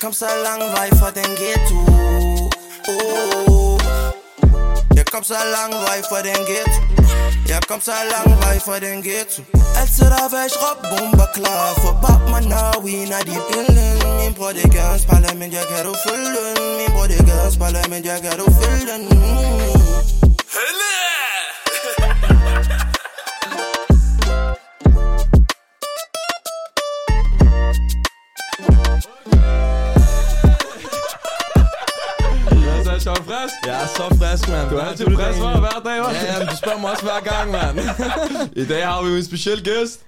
kom så lang vej fra den ghetto oh. Jeg kom så lang vej fra den ghetto Jeg kom så lang vej fra den ghetto Altid der væk råb bomber klar For bab man now we not the building. Min bror det gadens parlament Jeg kan du følge den Min bror det gadens parlament Jeg kan du følge er så frisk, mand. Du er altid frisk hver, hver dag, hva'? Ja, ja, du spørger mig også hver gang, mand. I dag har vi jo en speciel gæst.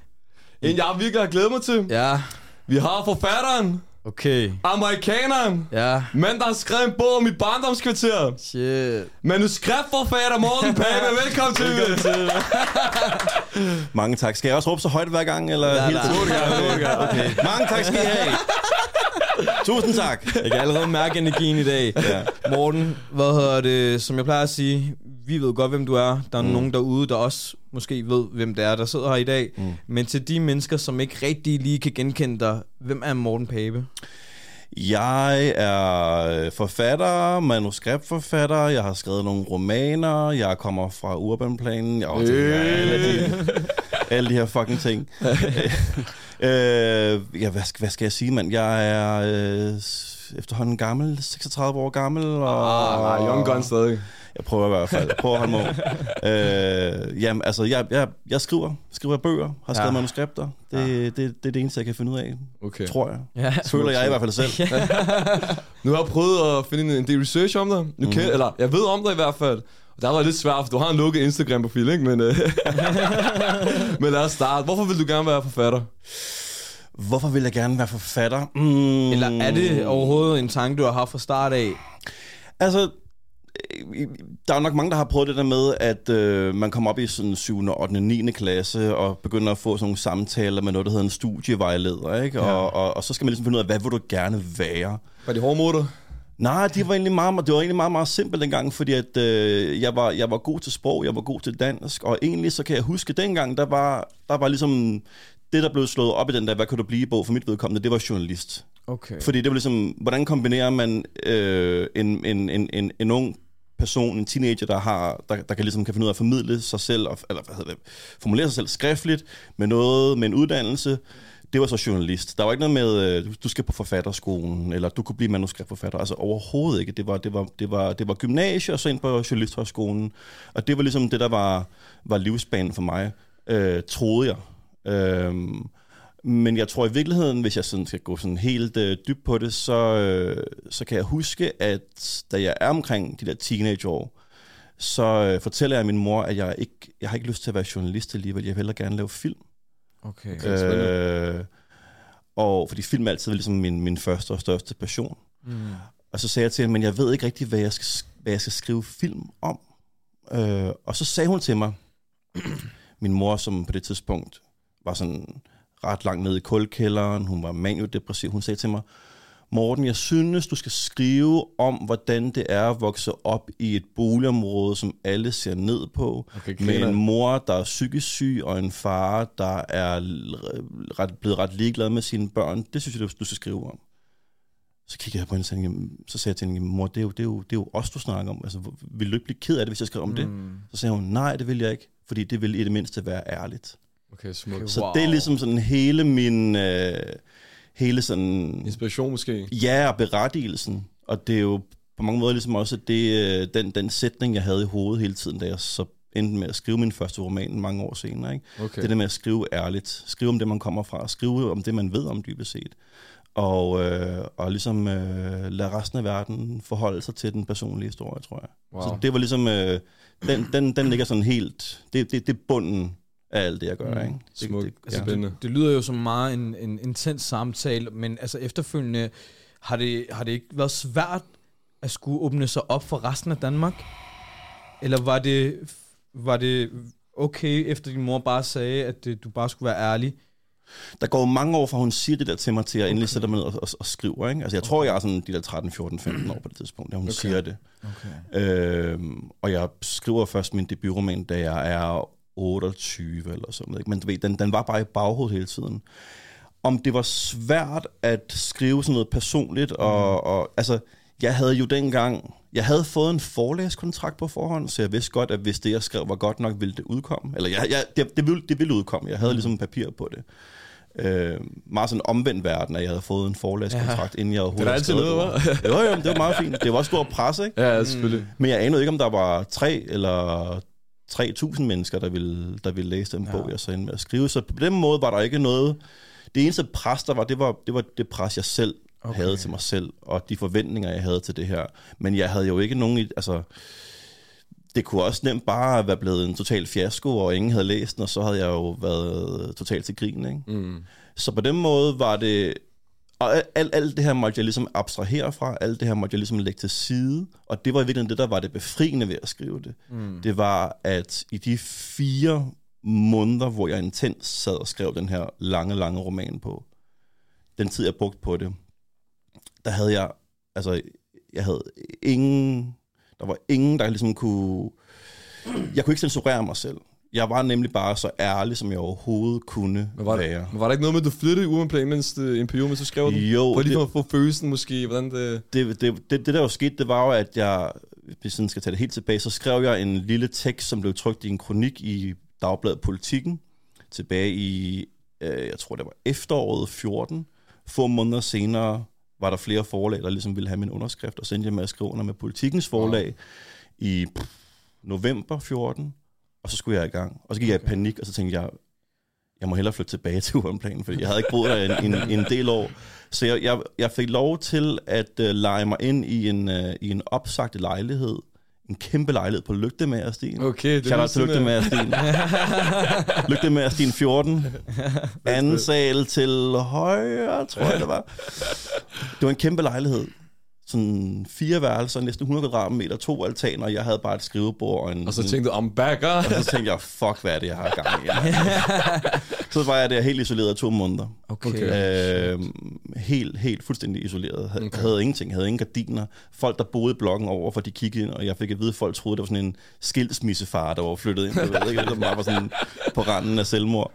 En, jeg virkelig har glædet mig til. Ja, Vi har forfatteren, okay. amerikaneren, Ja, mand, der har skrevet en bog om mit barndomskvarter. shit. Manuskriptforfatter Morten Pape, velkommen til. Velkommen til. Mange tak. Skal jeg også råbe så højt hver gang, eller Ja, hele tiden? Okay. Mange tak skal I have. Tusind tak. Jeg kan allerede mærke energien i dag. Ja. Morten, hvad hedder det, som jeg plejer at sige, vi ved godt, hvem du er. Der er mm. nogen derude, der også måske ved, hvem det er, der sidder her i dag. Mm. Men til de mennesker, som ikke rigtig lige kan genkende dig, hvem er Morten Pape? Jeg er forfatter, manuskriptforfatter, jeg har skrevet nogle romaner, jeg kommer fra Urbanplanen, jeg har Øh. alle, de, alle de her fucking ting. øh, ja, hvad, skal- hvad skal jeg sige, mand? Jeg er øh, efterhånden gammel, 36 år gammel. Og, Ah, nej, Young Gun stadig. Jeg prøver i hvert fald. Jeg prøver at holde mig øh, jamen, altså, jeg, jeg, jeg skriver. Skriver bøger. Har skrevet Ja. ja. manuskripter. Det, ja. det, det, det er det eneste, jeg kan finde ud af. Okay. Tror jeg. Ja. Føler jeg i hvert fald selv. Nu har jeg prøvet at finde en del research om dig. Nu kan, eller, jeg ved om dig i hvert fald. Og det har været lidt svært, for du har en lukket Instagram-profil, ikke? Men, øh, men lad os starte. Hvorfor vil du gerne være forfatter? Hvorfor vil jeg gerne være forfatter? Mm, Eller er det overhovedet en tanke, du har haft fra start af? Altså, øh, der er jo nok mange, der har prøvet det der med, at øh, man kommer op i sådan 7. 8. 9. klasse og begynder at få sådan nogle samtaler med noget, der hedder en studievejleder, ikke? Ja. Og, og, og så skal man ligesom finde ud af, hvad vil du gerne være? Var de hårde mod dig? Nej, det var egentlig meget, det var egentlig meget, meget simpelt dengang, fordi at, øh, jeg, var, jeg var god til sprog, jeg var god til dansk, og egentlig så kan jeg huske, dengang, der var, der var ligesom, det der blev slået op i den der, hvad kan du blive bog for mit vedkommende, det var journalist. Okay. Fordi det var ligesom, hvordan kombinerer man øh, en, en, en, en, en ung person, en teenager, der, har, der, der kan, ligesom, kan finde ud af at formidle sig selv, og, eller hvad hedder det, formulere sig selv skriftligt, med noget, med en uddannelse, det var så journalist. Der var ikke noget med, øh, du- skal på forfatterskolen, eller du kunne blive manuskriptforfatter. Altså overhovedet ikke. Det var, det var, det var, det var gymnasie, og så ind på journalisthøjskolen. Og det var ligesom det, der var, var livsbanen for mig, øh, troede jeg. Øh, men jeg tror i virkeligheden, hvis jeg sådan skal gå sådan helt øh, dybt på det, så, øh, så kan jeg huske, at da jeg er omkring de der teenageår, så øh, fortæller jeg min mor, at jeg ikke jeg har ikke lyst til at være journalist alligevel. Jeg vil hellere gerne lave film. Okay. Øh, og fordi film er altid ligesom min, min første og største passion. Mm. Og så sagde jeg til hende, men jeg ved ikke rigtig, hvad jeg skal, hvad jeg skal skrive film om. Øh, og så sagde hun til mig, min mor, som på det tidspunkt var sådan ret langt nede i kulkælderen, hun var maniodepressiv, hun sagde til mig, Morten, jeg synes, du skal skrive om, hvordan det er at vokse op i et boligområde, som alle ser ned på, Okay, med en mor, der er psykisk syg, og en far, der er ret, blevet ret ligeglad med sine børn. Det synes jeg, du- du skal skrive om. Så kiggede jeg på hende så sagde jeg til hende, mor, det er, jo, det, er jo, det er jo os, du snakker om. Altså, vil du ikke blive ked af det, hvis jeg skrev om det? Mm. Så sagde hun, nej, det vil jeg ikke, fordi det vil i det mindste være ærligt. Okay, smukt. Okay. Så Wow. det er ligesom sådan hele min... Øh, hele sådan... Inspiration måske. Ja, og berettigelsen. Og det er jo på mange måder ligesom også det, øh, den, den sætning, jeg havde i hovedet hele tiden, da jeg så endte med at skrive min første roman mange år senere. Ikke? Okay. Det der med at skrive ærligt. Skrive om det, man kommer fra. Skrive om det, man ved om dybest set. Og, øh, og ligesom øh, lade resten af verden forholde sig til den personlige historie, tror jeg. Wow. Så det var ligesom... Øh, den, den, den ligger sådan helt... Det, det, det er bunden af alt det, jeg gør. Mm. Ikke? Det, Smukt. det, Altså, ja. Spændende. Det lyder jo som meget en, en intens samtale, men altså efterfølgende, har det, har det ikke været svært at skulle åbne sig op for resten af Danmark? Eller var det, var det okay, efter din mor bare sagde, at det, du bare skulle være ærlig? Der går mange år fra, hun siger det der til mig, til jeg endelig sætter mig ned og, og, og skriver. Ikke? Altså, jeg tror, jeg er sådan de der 13, 14, 15 år på det tidspunkt, da hun Okay. okay. siger det. Okay. Øhm, og jeg skriver først min debutroman, da jeg er 28 eller sådan noget. Men du ved, den, den var bare i baghovedet hele tiden. om det var svært at skrive sådan noget personligt, og, og altså, jeg havde jo dengang, jeg havde fået en forlæskontrakt på forhånd, så jeg vidste godt, at hvis det, jeg skrev, var godt nok, ville det udkomme. Eller jeg, jeg, det, det, ville, det ville udkomme. Jeg havde ligesom papir på det. Øh, meget sådan omvendt verden, at jeg havde fået en forlæskontrakt, ja. inden jeg overhovedet Det er altid noget, det. Jo, det var meget fint. Det var stor pres, ikke? Ja, selvfølgelig. Men jeg anede ikke, om der var tre eller 3.000 mennesker, der ville, der ville læse den bog, jeg så endte med at skrive. Så på den måde var der ikke noget... Det eneste pres, der var, det var det, var det pres, jeg selv okay. havde til mig selv, og de forventninger, jeg havde til det her. Men jeg havde jo ikke nogen... Altså, det kunne også nemt bare være blevet en total fiasko, og ingen havde læst den, og så havde jeg jo været totalt til grin, ikke? Mm. Så på den måde var det... Og alt, alt, det her måtte jeg ligesom abstrahere fra, alt det her måtte jeg ligesom lægge til side, og det var i virkeligheden det, der var det befriende ved at skrive det. Mm. Det var, at i de fire måneder, hvor jeg intens sad og skrev den her lange, lange roman på, den tid, jeg brugte på det, der havde jeg, altså, jeg havde ingen, der var ingen, der ligesom kunne, jeg kunne ikke censurere mig selv. Jeg var nemlig bare så ærlig, som jeg overhovedet kunne Men var, være. men var der ikke noget med, at du flyttede ugen plan, mens det, en periode, mens du skrev den? Jo, For lige det- at få følelsen måske, hvordan det... det, det, det, det der jo skete, det var jo, at jeg, hvis jeg skal tage det helt tilbage, så skrev jeg en lille tekst, som blev trykt i en kronik i Dagbladet Politikken, tilbage i, øh, jeg tror det var efteråret 14. Få måneder senere var der flere forlag, der ligesom ville have min underskrift, og sendte jeg med at skrive under med Politikens forlag i pff, november 14, og så skulle jeg i gang. Og så gik jeg i panik, og så tænkte jeg, jeg må hellere flytte tilbage til urenplanen, for jeg havde ikke boet der en, en, en del år. Så jeg, jeg, jeg fik lov til at uh, lege mig ind i en, uh, i en opsagt lejlighed. En kæmpe lejlighed på Lygtemagerstien. Okay, det out til Lygtemagerstien. Lygtemagerstien 14. Anden sal til højre, tror jeg det var. Det var en kæmpe lejlighed. Sådan fire værelser, næsten 100 kvadratmeter, to altaner, og jeg havde bare et skrivebord og en... Og så tænkte du, I'm back, og så tænkte jeg, fuck, hvad er det, jeg har gang i? så var jeg der helt isoleret i to måneder. Okay. Øh, helt, helt fuldstændig isoleret. Havde, Okay. okay. havde ingenting, havde ingen gardiner. Folk, der boede i blokken over, for de kiggede ind, og jeg fik at vide, at folk troede, der var sådan en skilsmissefar, der var flyttet ind. Jeg ved ikke, det var sådan på randen af selvmord.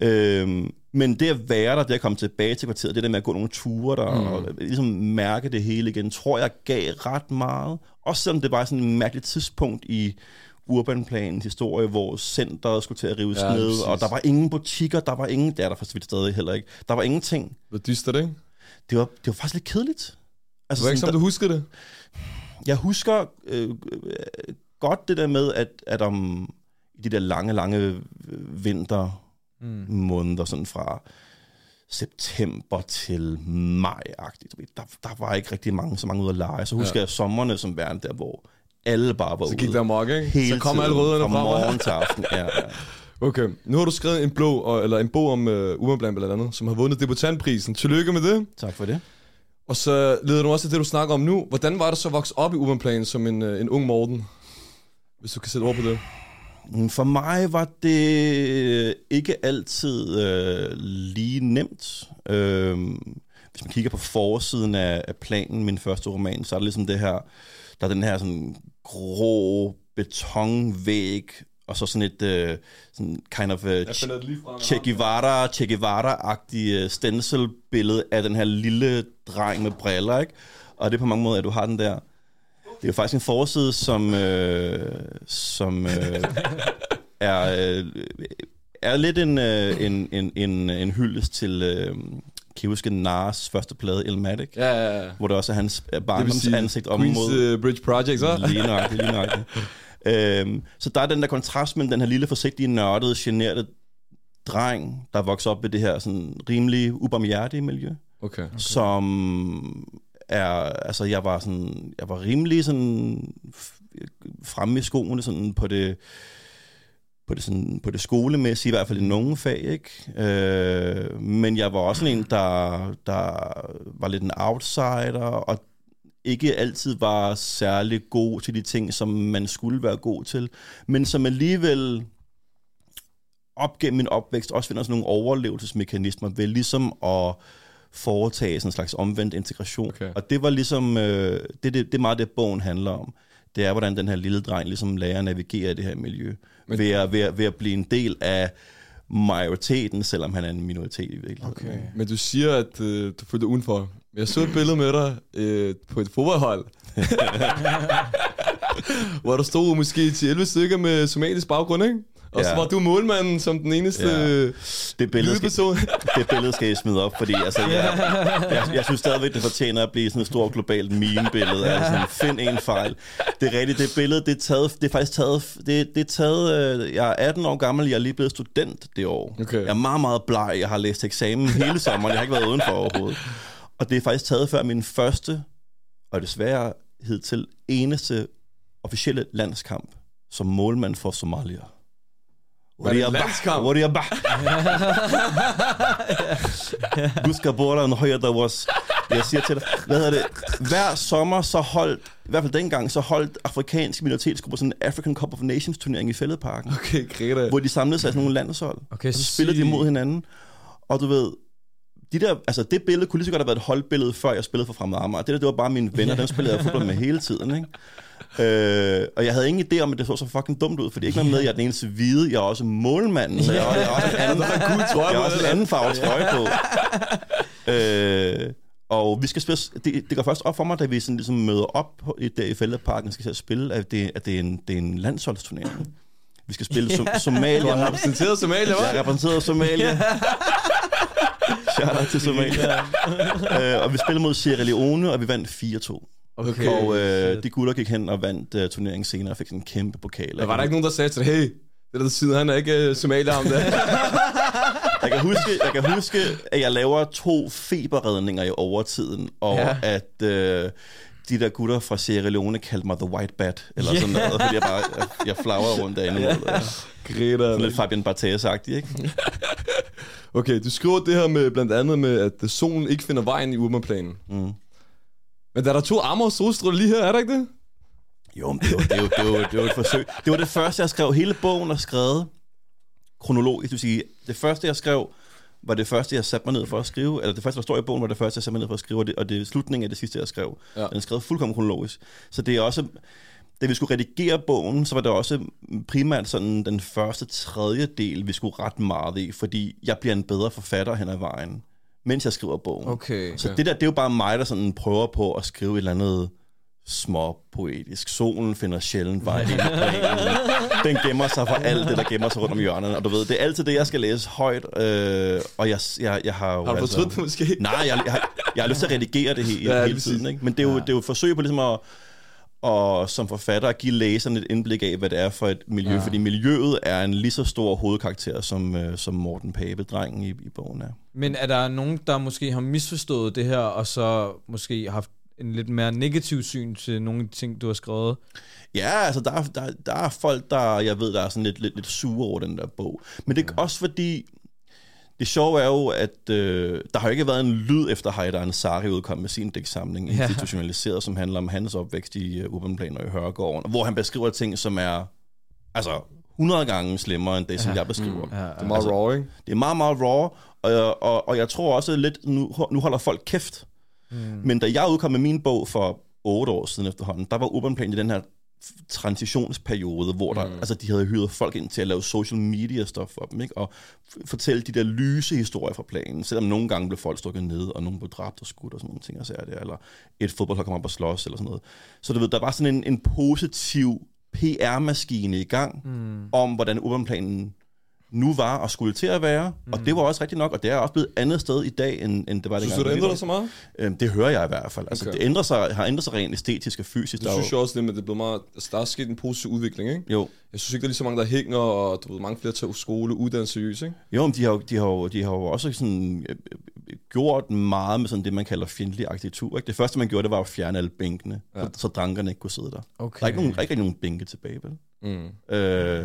Øhm, men det at være der, det at komme tilbage til kvarteret, det der med at gå nogle ture der, mm. og ligesom mærke det hele igen, tror jeg gav ret meget. Også selvom det var sådan et mærkeligt tidspunkt i urbanplanens historie, hvor centret skulle til at rives Ja, ned, præcis. og der var ingen butikker, der var ingen, det er der for så vidt stadig heller ikke, der var ingenting. Hvor dystert, ikke? Det var, det var faktisk lidt kedeligt. Det Altså, var ikke sådan, som du husker det? jeg husker øh, øh, godt det der med, at, at om i de der lange, lange vinter mm. måneder, sådan fra september til maj-agtigt. Der, der var ikke rigtig mange, så mange ude at lege. Så husker Ja. jeg sommerne som værende der, hvor alle bare var Så gik ude. der mok, ikke? hele så kom alle rødderne fra morgen til aften. Ja, ja. Okay, nu har du skrevet en og- eller en bog om uh, Urenplan blandt andet, som har vundet debutantprisen. Tillykke med det. Tak for det. Og så leder du også til det, du snakker om nu. Hvordan var det så at vokse op i Urenplan som en, uh, en ung Morten? Hvis du kan sætte ord på det. For mig var det ikke altid øh, lige nemt. Øh, hvis man kigger på forsiden af, af planen, min første roman, så er det ligesom det her, der er den her sådan grå betonvæg, og så sådan et øh, sådan kind of frem. Che Guevara, Che Guevara-agtig uh, stencilbillede af den her lille dreng med briller, ikke? Og det er på mange måder, at du har den der... Det er jo faktisk en forside, som, øh, som øh, er, øh, er lidt en, øh, en, en, en, en hyldest til, øh, kan I huske Nars første plade, Ilmatic? Ja, ja, ja. Hvor det også er hans øh, Det vil barndoms sige ansigt om Queens mod... uh, Bridge Project, så? Lige nøjagtigt, lige nøjagtigt. øhm, så der er den der kontrast mellem den her lille, forsigtige, nørdede, generede dreng, der vokser op i det her sådan rimelig ubarmhjertige miljø, Okay. okay. som er, altså jeg var sådan, jeg var rimelig sådan fremme i skoene sådan på det, på det, sådan, på det skolemæssige, i hvert fald i nogle fag, ikke? Øh, men jeg var også en, der, der var lidt en outsider, og ikke altid var særlig god til de ting, som man skulle være god til, men som alligevel op gennem min opvækst også finder sådan nogle overlevelsesmekanismer ved ligesom at foretage sådan en slags omvendt integration. Okay. Og det var ligesom, øh, det, det, det er meget det, bogen handler om. Det er, hvordan den her lille dreng ligesom lærer at navigere i det her miljø. Men- Ved at, ved, at, ved at blive en del af majoriteten, selvom han er en minoritet i virkeligheden. Okay. Men du siger, at øh, du følte udenfor. Jeg så et billede med dig øh, på et fodboldhold. hvor der stod måske til 11 stykker med somalisk baggrund, ikke? Og så Ja. var du målmanden som den eneste Ja. ja. Det billede, skal, person. det billede skal jeg smide op, fordi altså, jeg, jeg, jeg synes stadigvæk, det fortjener at blive sådan et stort globalt meme-billede. Altså, find en fejl. Det er rigtigt, det billede, det er, taget, det er faktisk taget, det, det er taget, øh, jeg er 18 år gammel, jeg er lige blevet student det år. Okay. Jeg er meget, meget bleg, jeg har læst eksamen hele sommeren, jeg har ikke været udenfor overhovedet. Og det er faktisk taget før min første, og desværre hidtil eneste officielle landskamp som målmand for Somalia. Er bare? Du skal bore en højere der was. Jeg siger til dig, hvad hedder det? Hver sommer så holdt, i hvert fald dengang, så holdt afrikanske minoritetsgrupper sådan en African Cup of Nations turnering i Fælledparken, Okay, Greta. hvor de samlede sig i sådan nogle landshold. Okay, Og så spillede de mod hinanden. Og du ved, de der, altså det billede kunne lige så godt have været et holdbillede, før jeg spillede for Fremad Amager. Det der, det var bare mine venner, dem spillede jeg fodbold med hele tiden, ikke? Øh, og jeg havde ingen idé om, at det så så fucking dumt ud, fordi ikke noget med, at jeg er den eneste hvide, jeg er også målmanden, så jeg, jeg er også en anden, er trøje jeg på, også en anden farve trøje på. øh, og vi skal spille, det, det går først op for mig, da vi sådan ligesom møder op i, der i Fældeparken, skal til at spille, at det, at det, er, en, det er en landsholdsturnering. Vi skal spille som, Du har Somalia. repræsenteret Somalia, hva'? Jeg repræsenterer Somalia. Shout out til Somalia. øh, og vi spillede mod Sierra Leone, og vi vandt 4-2. Okay. Og øh, de gutter gik hen og vandt uh, turneringen senere og fik sådan en kæmpe pokal. Der var der ikke nogen, der sagde til dig, hey, det der sidder, han er ikke uh, somalier om det. Jeg kan, huske, jeg kan huske, at jeg laver to feberredninger i overtiden, og Ja. at øh, de der gutter fra Sierra Leone kaldte mig The White Bat, eller Ja. sådan noget, fordi jeg bare jeg, jeg flagrede rundt derinde. Ja. Greta. Sådan lidt Fabian Barthez-agtig, ikke? Okay, du skriver det her med blandt andet med, at solen ikke finder vejen i urbanplanen. Mm. Men der er der to armer og solstråler lige her, er der ikke det? Jo, men det var, det, var, det, var, det var et forsøg. Det var det første, jeg skrev. Hele bogen er skrevet kronologisk. Det vil sige, det første, jeg skrev, var det første, jeg satte mig ned for at skrive. Eller det første, der står i bogen, var det første, jeg satte mig ned for at skrive. Og det, og det er slutningen af det sidste, jeg skrev. Ja. Ja. Den er skrevet fuldkommen kronologisk. Så det er også... Da vi skulle redigere bogen, så var det også primært sådan den første tredjedel, vi skulle ret meget i, fordi jeg bliver en bedre forfatter hen ad vejen, mens jeg skriver bogen. Okay. Så det der, det er jo bare mig, der sådan prøver på at skrive et eller andet små poetisk. Solen finder sjældent vej ind. Den gemmer sig for alt det, der gemmer sig rundt om hjørnerne. Og du ved, det er altid det, jeg skal læse højt. Øh, og jeg, jeg, jeg har jo Har du altså, fortrudt det måske? Nej, jeg, jeg, har, jeg har lyst til at redigere det hele, Ja, ja, hele tiden. Ikke? Men det er, jo, det er jo et forsøg på ligesom at og som forfatter at give læseren et indblik af, hvad det er for et miljø. Ja. Ja. Fordi miljøet er en lige så stor hovedkarakter, som, øh, som Morten Pape, drengen i, i bogen er. Men er der nogen, der måske har misforstået det her, og så måske haft en lidt mere negativ syn til nogle af de ting, du har skrevet? Ja, altså der, er- der, der er folk, der jeg ved, der er sådan lidt, lidt, lidt sure over den der bog. Men det er også fordi, det sjove er jo, at øh, der har jo ikke været en lyd efter Haidar Ansari udkom med sin digtsamling, Ja. institutionaliseret, som handler om hans opvækst i uh, Urbanplan og i Hørgården, hvor han beskriver ting, som er altså 100 gange slemmere end det, som Ja. jeg beskriver. Ja, Det er meget raw, ikke? Det er meget, meget raw, og, og, og jeg tror også lidt, nu, nu holder folk kæft. Mm. Men da jeg udkom med min bog for otte år siden efterhånden, der var Urbanplan i den her transitionsperiode, hvor der, mm. altså, de havde hyret folk ind til at lave social media stuff for dem, ikke? og fortælle de der lyse historier fra planen, selvom nogle gange blev folk stukket ned, og nogen blev dræbt og skudt og sådan nogle ting, og så er det, eller et fodboldhold kom op og slås, eller sådan noget. Så du ved, der var sådan en, en positiv PR-maskine i gang, mm. om hvordan Urbanplanen nu var og skulle til at være, mm. og det var også rigtigt nok, og det er også blevet andet sted i dag, end, end det var Synes dengang. du, det ændrer så meget? Øhm, det hører jeg i hvert fald. Altså, Okay. det ændrer sig, har ændret sig rent æstetisk og fysisk. Det Der er synes jeg også lidt, men det er blevet meget... Altså, der er sket en positiv udvikling, ikke? jo, Jeg synes ikke, der er lige så mange, der hænger, og du ved, mange flere tager skole, uddannelse seriøst, ikke? jo, men de har, jo- de, har, jo- de har jo også sådan, øh, øh, gjort meget med sådan det, man kalder fjendtlig arkitektur. Ikke? Det første, man gjorde, det var at fjerne alle bænkene, Ja. så, så drankerne ikke kunne sidde der. Okay. Der er ikke, nogen, der er ikke nogen bænke tilbage, vel? Mm. Øh,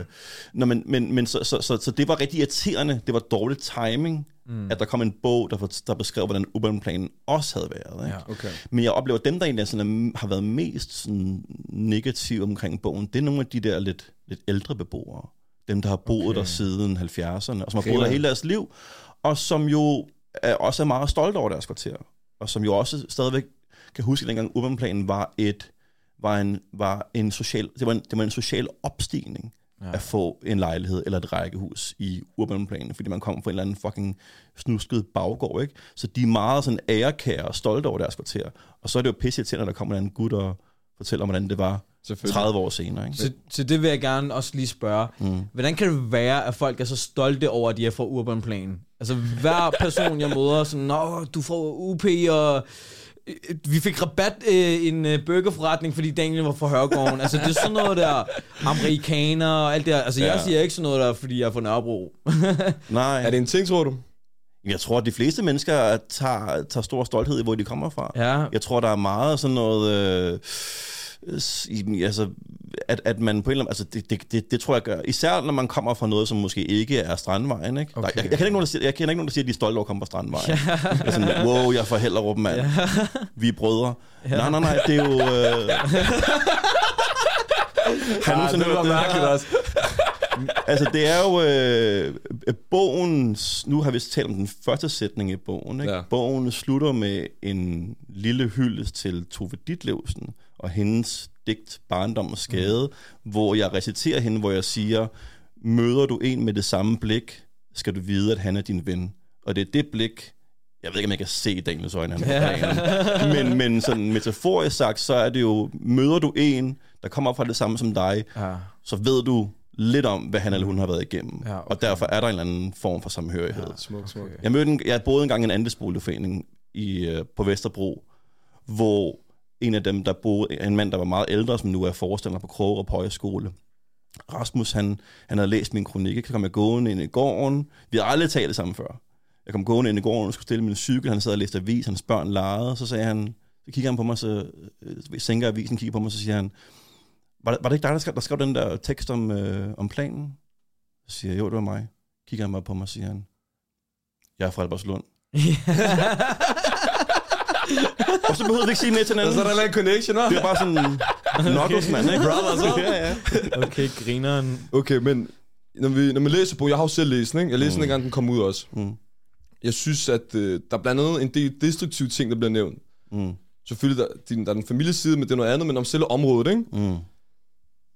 nå, men, men, men så, så, så, så det var rigtig irriterende. Det var dårlig timing, mm. at der kom en bog, der, der beskrev, hvordan Urbanplanen også havde været. Ikke? Ja. Okay. Men jeg oplever, at dem, der egentlig sådan, har været mest sådan, negative omkring bogen, det er nogle af de der lidt, lidt ældre beboere. Dem, der har boet Okay. der siden 70'erne, og som har Okay, boet der hele deres liv, og som jo er, også er meget stolte over deres kvarter. Og som jo også stadigvæk kan huske, at dengang Urbanplanen var et var en, var en social, det var en, det var en social opstigning. ja. at få en lejlighed eller et rækkehus i urbanplanen, fordi man kommer fra en eller anden fucking snusket baggård, ikke? Så de er meget sådan ærekære og stolte over deres kvarter. Og så er det jo pisse til, når der kommer en anden gut og fortæller, hvordan det var Selvfølgelig. 30 år senere. Ikke? Så, så det vil jeg gerne også lige spørge. Mm. Hvordan kan det være, at folk er så stolte over, at de er fra Urban Plan? Altså hver person, jeg møder, er sådan, Nå, du får UP, og vi fik rabat øh, en øh, burgerforretning, fordi Daniel var fra Hørgården. altså det er sådan noget der, amerikaner og alt det der. Altså ja. jeg siger ikke sådan noget der, fordi jeg er fra Nørrebro. Nej, Er det en ting, tror du? jeg tror, at de fleste mennesker tager, tager stor stolthed i, hvor de kommer fra. ja, Jeg tror, der er meget sådan noget... Øh, altså, at, at man på en eller anden... Altså, det, det, det, det tror jeg gør. Især når man kommer fra noget, som måske ikke er Strandvejen, ikke? Okay. Der, jeg, jeg, kender ikke nogen, der siger, jeg kender ikke nogen, der siger, at de er stolte over at komme fra Strandvejen. Ja. Det er sådan, wow, jeg er fra Hellerup, mand. Ja. Vi er brødre. Ja. Nej, nej, nej, det er jo... Øh... Har du nogensinde det var mærkeligt også. Altså, det er jo øh, bogens... Nu har vi talt om den første sætning i bogen. Ikke? Ja. Ja. Bogen slutter med en lille hyldest til Tove Ditlevsen og hendes digt Barndom og Skade, mm. hvor jeg reciterer hende, hvor jeg siger, møder du en med det samme blik, skal du vide, at han er din ven. Og det er det blik, jeg ved ikke, om jeg kan se i Daniels øjne, han på men, men sådan metaforisk sagt, så er det jo, møder du en, der kommer fra det samme som dig, ja. så ved du lidt om, hvad han eller hun har været igennem. Ja, Ja, okay. okay. Og derfor er der en eller anden form for samhørighed. Ja. Smuk, smuk. Okay. Jeg mødte en, jeg boede engang i en andelsboligforening i, øh, på Vesterbro, hvor en af dem, der boede, en mand, der var meget ældre, som nu er forstander på Kroger på højskole, Rasmus, han, han havde læst min kronik, så kom jeg gående ind i gården. Vi har aldrig talt sammen før. Jeg kom gående ind i gården og skulle stille min cykel. Han sad og læste avis, hans børn legede. Så sagde han, så kigger han på mig, så øh, sænker avisen, kigger på mig, så siger han, var, var det ikke dig, der skrev, der skrev den der tekst om, øh, om planen? Så siger jeg, jo, det var mig. Kigger han mig på mig, og siger han, jeg er fra Albertslund. og så behøvede vi ikke sige mere til Og hinanden. så er der en connection, hva'? Det er bare sådan, knuckles, mand, ikke? Brothers, hva'? ja, ja. Okay, grineren. Okay, men når, vi, når man læser bogen, jeg har jo selv læst den, ikke? Jeg læste den, Mm. dengang den kom ud også. Mm. Jeg synes, at øh, der er blandt andet en del destruktive ting, der bliver nævnt. Mm. Selvfølgelig, der, din, der er den familieside, men det er noget andet, men om selve området, ikke? Mm.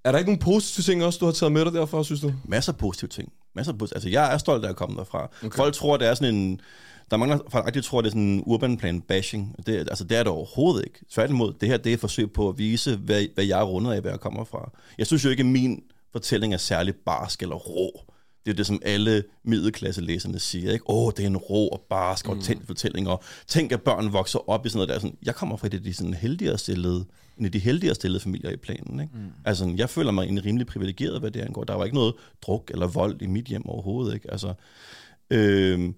Er der ikke nogen positive ting også, du har taget med dig derfra, synes du? Masser af positive ting. Masser af positive. Altså, jeg er stolt af at komme derfra. Okay. Okay. Folk tror, det er sådan en... Der er mange, der faktisk tror, det er sådan en urban plan bashing. Det, altså, det er det overhovedet ikke. Tværtimod, det her det er et forsøg på at vise, hvad, hvad jeg er rundet af, hvad jeg kommer fra. Jeg synes jo ikke, at min fortælling er særlig barsk eller rå. Det er det, som alle middelklasselæserne siger. Ikke? Åh, det er en rå og barsk og autentisk fortælling, og tænk, at børn vokser op i sådan noget der. Sådan, jeg kommer fra et af de sådan heldigere stillede, en af de heldigere stillede familier i planen. Ikke? Mm. Altså, jeg føler mig egentlig rimelig privilegeret, hvad det angår. Der var ikke noget druk eller vold i mit hjem overhovedet. Ikke? Altså, øh,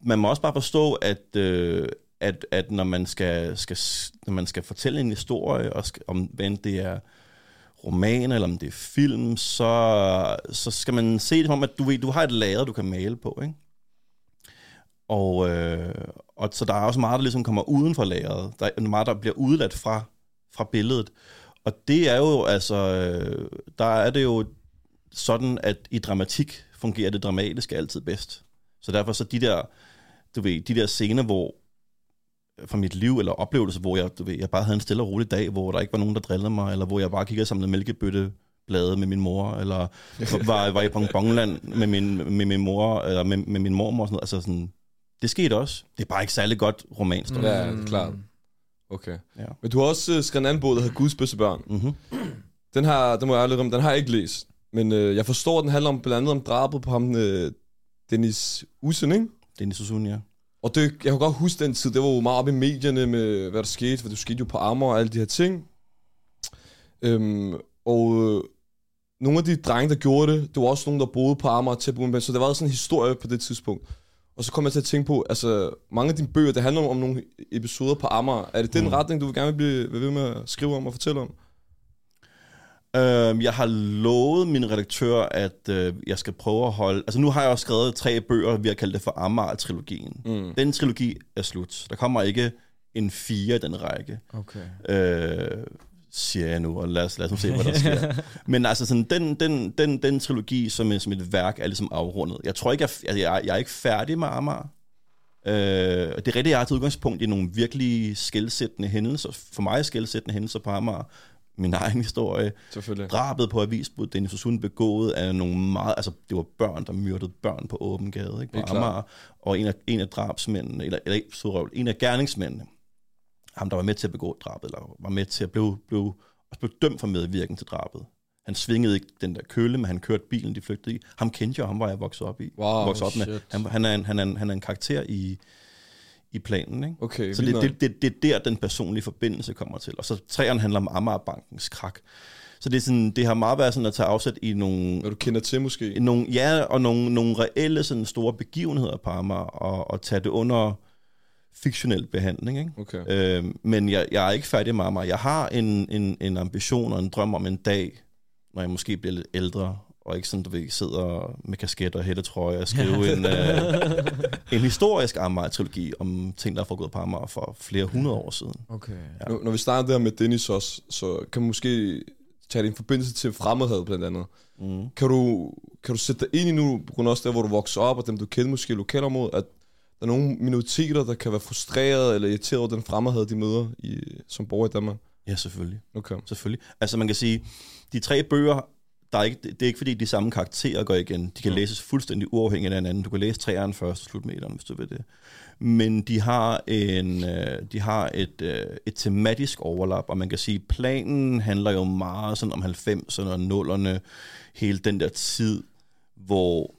man må også bare forstå, at, øh, at, at når, man skal, skal, når man skal fortælle en historie, og skal, om hvad det er roman, eller om det er film, så, så skal man se det som om, at du, ved, du har et lager, du kan male på. Ikke? Og, øh, og så der er også meget, der ligesom kommer uden for lageret. Der er meget, der bliver udladt fra, fra billedet. Og det er jo, altså, øh, der er det jo sådan, at i dramatik fungerer det dramatiske altid bedst. Så derfor så de der, du ved, de der scener, hvor fra mit liv eller oplevelse, hvor jeg, du ved, jeg bare havde en stille og rolig dag, hvor der ikke var nogen, der drillede mig, eller hvor jeg bare kiggede og samlede mælkebøtte blade med min mor, eller var, var i Bongbongland med min, med min mor, eller med, med min mormor og sådan noget. Altså sådan, det skete også. Det er bare ikke særlig godt romanstof. Ja, det er klart. Okay. Ja. Men du har også uh, skrevet en anden bog, der hedder Guds bedste børn. Mm-hmm. Den har, den må jeg ærligt om, den har jeg ikke læst. Men øh, jeg forstår, at den handler om blandt andet om drabet på ham, øh, Dennis Usen, ikke? Dennis Susun, ja. Og det, jeg kan godt huske den tid, det var jo meget op i medierne med, hvad der skete, for det skete jo på Amager og alle de her ting. Øhm, og øh, nogle af de drenge, der gjorde det, det var også nogen, der boede på Amager til på så det var sådan en historie på det tidspunkt. Og så kom jeg til at tænke på, altså mange af dine bøger, det handler om nogle episoder på Amager. Er det den Mm. retning, du vil gerne vil blive vil ved med at skrive om og fortælle om? Øhm, jeg har lovet min redaktør, at øh, jeg skal prøve at holde... Altså nu har jeg også skrevet tre bøger, vi har kaldt det for Amager-trilogien. Mm. Den trilogi er slut. Der kommer ikke en fire i den række, Okay. øh, siger jeg nu, og lad os, lad os se, hvad der sker. Men altså sådan, den, den, den, den trilogi som, som et værk er ligesom afrundet. Jeg tror ikke, jeg, altså, jeg, jeg er ikke færdig med Amager. Øh, det er rigtigt, jeg har taget udgangspunkt i nogle virkelig skældsættende hændelser, for mig skældsættende hændelser på Amager, min egen historie. Selvfølgelig. Drabet på avisbud, Dennis Osun begået af nogle meget, altså det var børn, der myrdede børn på åben gade, ikke? På. Amager, og en af, en af drabsmændene, eller, eller sorry, en af gerningsmændene, ham der var med til at begå drabet, eller var med til at blive, blive, også blev dømt for medvirken til drabet. Han svingede ikke den der kølle, men han kørte bilen, de flygtede i. Ham kendte jeg, og ham var jeg vokset op i. Wow, vokset op med. shit. Han, han, er en, han, er en, han er en karakter i, i planen, ikke? Okay, Så det, nok. det, det, det er der, den personlige forbindelse kommer til. Og så træerne handler om Amagerbankens krak. Så det, er sådan, det har meget været sådan at tage afsæt i nogle, Hvad du kender til måske. nogle, ja, og nogle, nogle reelle sådan store begivenheder på Amager, og, og tage det under fiktionel behandling. Ikke? Okay. Øh, men jeg, jeg er ikke færdig med Amager. Jeg har en, en, en ambition og en drøm om en dag, når jeg måske bliver lidt ældre, og ikke sådan, du ved, sidder med kasket og hættetrøje og skrive en, øh, en historisk Amager-trilogi om ting, der er foregået på Amager for flere hundrede år siden. Okay. Ja. Nu, når vi starter der med Dennis også, så kan man måske tage det i en forbindelse til fremmedhed blandt andet. Mm. Kan du, kan du sætte dig ind i nu, på grund af også der, hvor du voksede op, og dem du kender måske i lokalområdet, at der er nogle minoriteter, der kan være frustreret eller irriteret over den fremmedhed, de møder i, som borger i Danmark? Ja, selvfølgelig. Okay. selvfølgelig. Altså man kan sige, de tre bøger, der er ikke, det er ikke fordi, de samme karakterer går igen. De kan Ja. læses fuldstændig uafhængigt af hinanden. Du kan læse træerne først og slutmeteren, hvis du vil det. Men de har, en, øh, de har et, øh, et tematisk overlap, og man kan sige, planen handler jo meget sådan om 90'erne og 0'erne, hele den der tid, hvor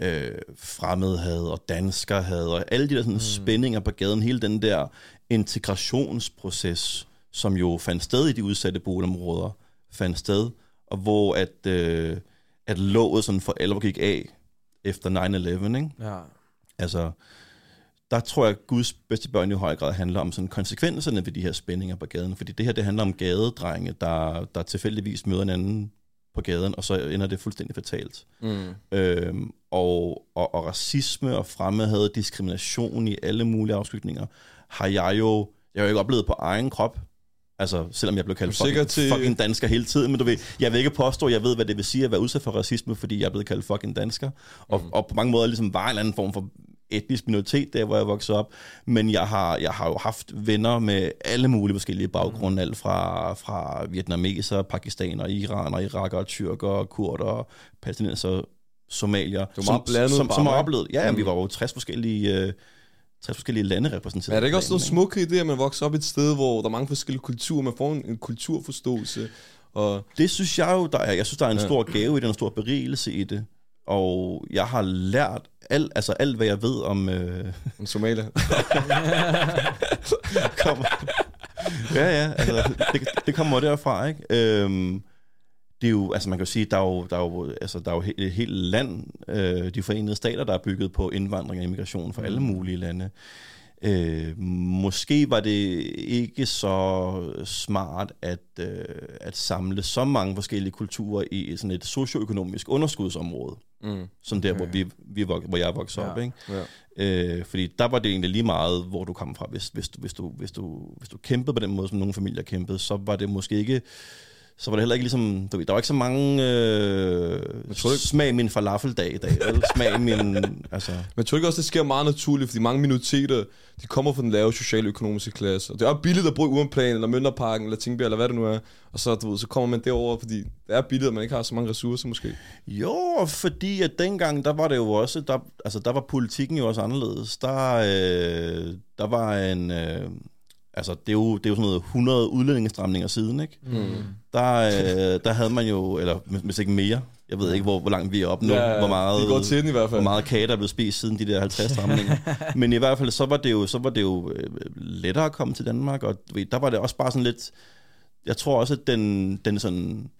øh, fremmedhed og danskerhed og alle de der sådan, mm. spændinger på gaden, hele den der integrationsproces, som jo fandt sted i de udsatte boligområder, fandt sted, og hvor at, øh, at låget sådan for alvor gik af efter 9-11, ikke? Ja. Altså, der tror jeg, at Guds bedste børn i høj grad handler om sådan konsekvenserne ved de her spændinger på gaden. Fordi det her, det handler om gadedrenge, der, der tilfældigvis møder en anden på gaden, og så ender det fuldstændig fatalt. Mm. Øhm, og, og, og racisme og fremmedhed, diskrimination i alle mulige afskygninger, har jeg jo, jeg har jo ikke oplevet på egen krop. Altså, selvom jeg blev kaldt fucking, til- fucking dansker hele tiden, men du ved, jeg vil ikke påstå, at jeg ved, hvad det vil sige at være udsat for racisme, fordi jeg er blevet kaldt fucking dansker. Og, Mm. og på mange måder ligesom var en eller anden form for etnisk minoritet, der hvor jeg voksede op. Men jeg har, jeg har jo haft venner med alle mulige forskellige baggrunde, alt fra, fra vietnameser, pakistaner, iranere, irakere, tyrker, kurder, palæstinenser, somalier. Meget blandet som, på som har oplevet. Ja, ja, vi Mm. var jo 60 forskellige, øh, 60 forskellige lande repræsenteret. Er det ikke også noget planen, smukt i det, at man vokser op et sted, hvor der er mange forskellige kulturer, man får en, en kulturforståelse, og Det synes jeg jo, der er. Jeg synes, der er en Ja. stor gave i det, en stor berigelse i det. Og jeg har lært alt, altså alt, hvad jeg ved om... Øh, en Somalia. kommer. ja, ja, altså, det, det kommer derfra, ikke? Øhm, det er jo, altså man kan jo sige, der er jo, der er jo, altså, der er jo et helt land, øh, de forenede stater, der er bygget på indvandring og immigration fra alle mulige lande. Øh, måske var det ikke så smart at, øh, at samle så mange forskellige kulturer i sådan et socioøkonomisk underskudsområde, Mm. som der, Okay. hvor, vi, vi, vok- hvor jeg voksede Ja. op. Ikke? Ja. Øh, fordi der var det egentlig lige meget, hvor du kom fra. Hvis, hvis, du, hvis, du, hvis, du, hvis du kæmpede på den måde, som nogle familier kæmpede, så var det måske ikke... Så var det heller ikke ligesom... Du ved, der var ikke så mange øh, ikke- smag min falafeldag i dag. Vel? Smag min... Altså, Men jeg tror ikke også, det sker meget naturligt, fordi mange minoriteter, de kommer fra den lave sociale økonomiske klasse. Og det er billigt at i Urenplan, eller Mønderparken, eller Tingbjerg, eller hvad det nu er. Og så, du ved, så kommer man derover, fordi det er billigt, at man ikke har så mange ressourcer måske. jo, fordi at dengang, der var det jo også... Der, altså, der var politikken jo også anderledes. Der, øh, der var en... Øh, altså, det er, jo, det er jo sådan noget 100 udlændingestramninger siden, ikke? Mm. Der, øh, der havde man jo, eller hvis ikke mere, jeg ved ikke, hvor, hvor langt vi er op nu, hvor meget... Går til i hvert fald. hvor meget kage, der er blevet spist siden de der 50 stramninger. Men i hvert fald, så var det jo, så var det jo øh, lettere at komme til Danmark, og der var det også bare sådan lidt... Jeg tror også, at den, den sådan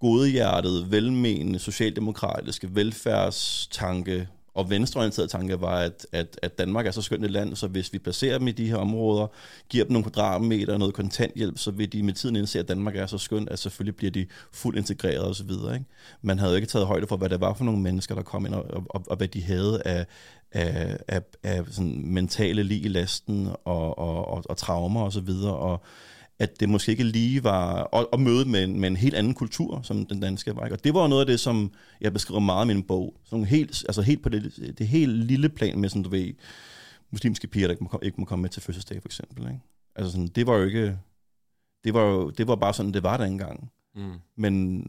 godhjertede, velmenende, socialdemokratiske velfærdstanke og venstreorienterede tanke var, at, at, at Danmark er så skønt et land, så hvis vi placerer dem i de her områder, giver dem nogle kvadratmeter og noget kontanthjælp, så vil de med tiden indse, at Danmark er så skønt, at selvfølgelig bliver de fuldt integreret osv. Ikke? Man havde jo ikke taget højde for, hvad det var for nogle mennesker, der kom ind, og, og, og hvad de havde af, af, af, af sådan mentale lig i lasten og, og, og, og traumer osv., og, og at det måske ikke lige var at, at møde med en, med en helt anden kultur, som den danske var. ikke? Og det var noget af det, som jeg beskriver meget i min bog. Sådan helt, altså helt på det, det helt lille plan med, sådan du ved, muslimske piger, der ikke må, ikke må komme med til fødselsdag, for eksempel. Ikke? Altså sådan, det var jo ikke, det var jo det var bare sådan, det var der engang. Mm. Men,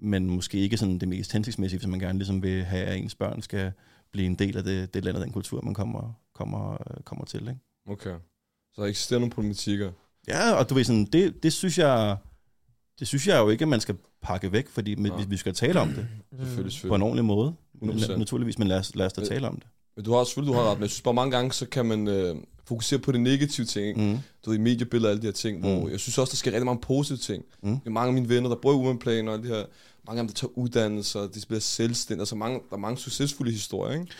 men måske ikke sådan det mest hensigtsmæssige, hvis man gerne ligesom vil have, at ens børn skal blive en del af det, det land og den kultur, man kommer, kommer, kommer til. Ikke? Okay. Så nogle problematikker. Ja, og du ved sådan, det, det synes jeg, det synes jeg jo ikke, at man skal pakke væk, fordi Nå. vi, vi skal tale om det Selvfølgelig, på en selvfølgelig. ordentlig måde. 100%. Naturligvis, men lad os, lad os da Øh, tale om det. Men du har selvfølgelig, du har ret, men jeg synes bare mange gange, så kan man øh, fokusere på det negative ting, ikke? Mm. Du ved, i mediebilleder og alle de her ting, hvor Mm. jeg synes også, der sker rigtig mange positive ting. Mm. Det er mange af mine venner, der bruger udenplaner og alle de her, mange af dem, der tager uddannelser, de bliver selvstændige, altså mange, der er mange succesfulde historier, ikke?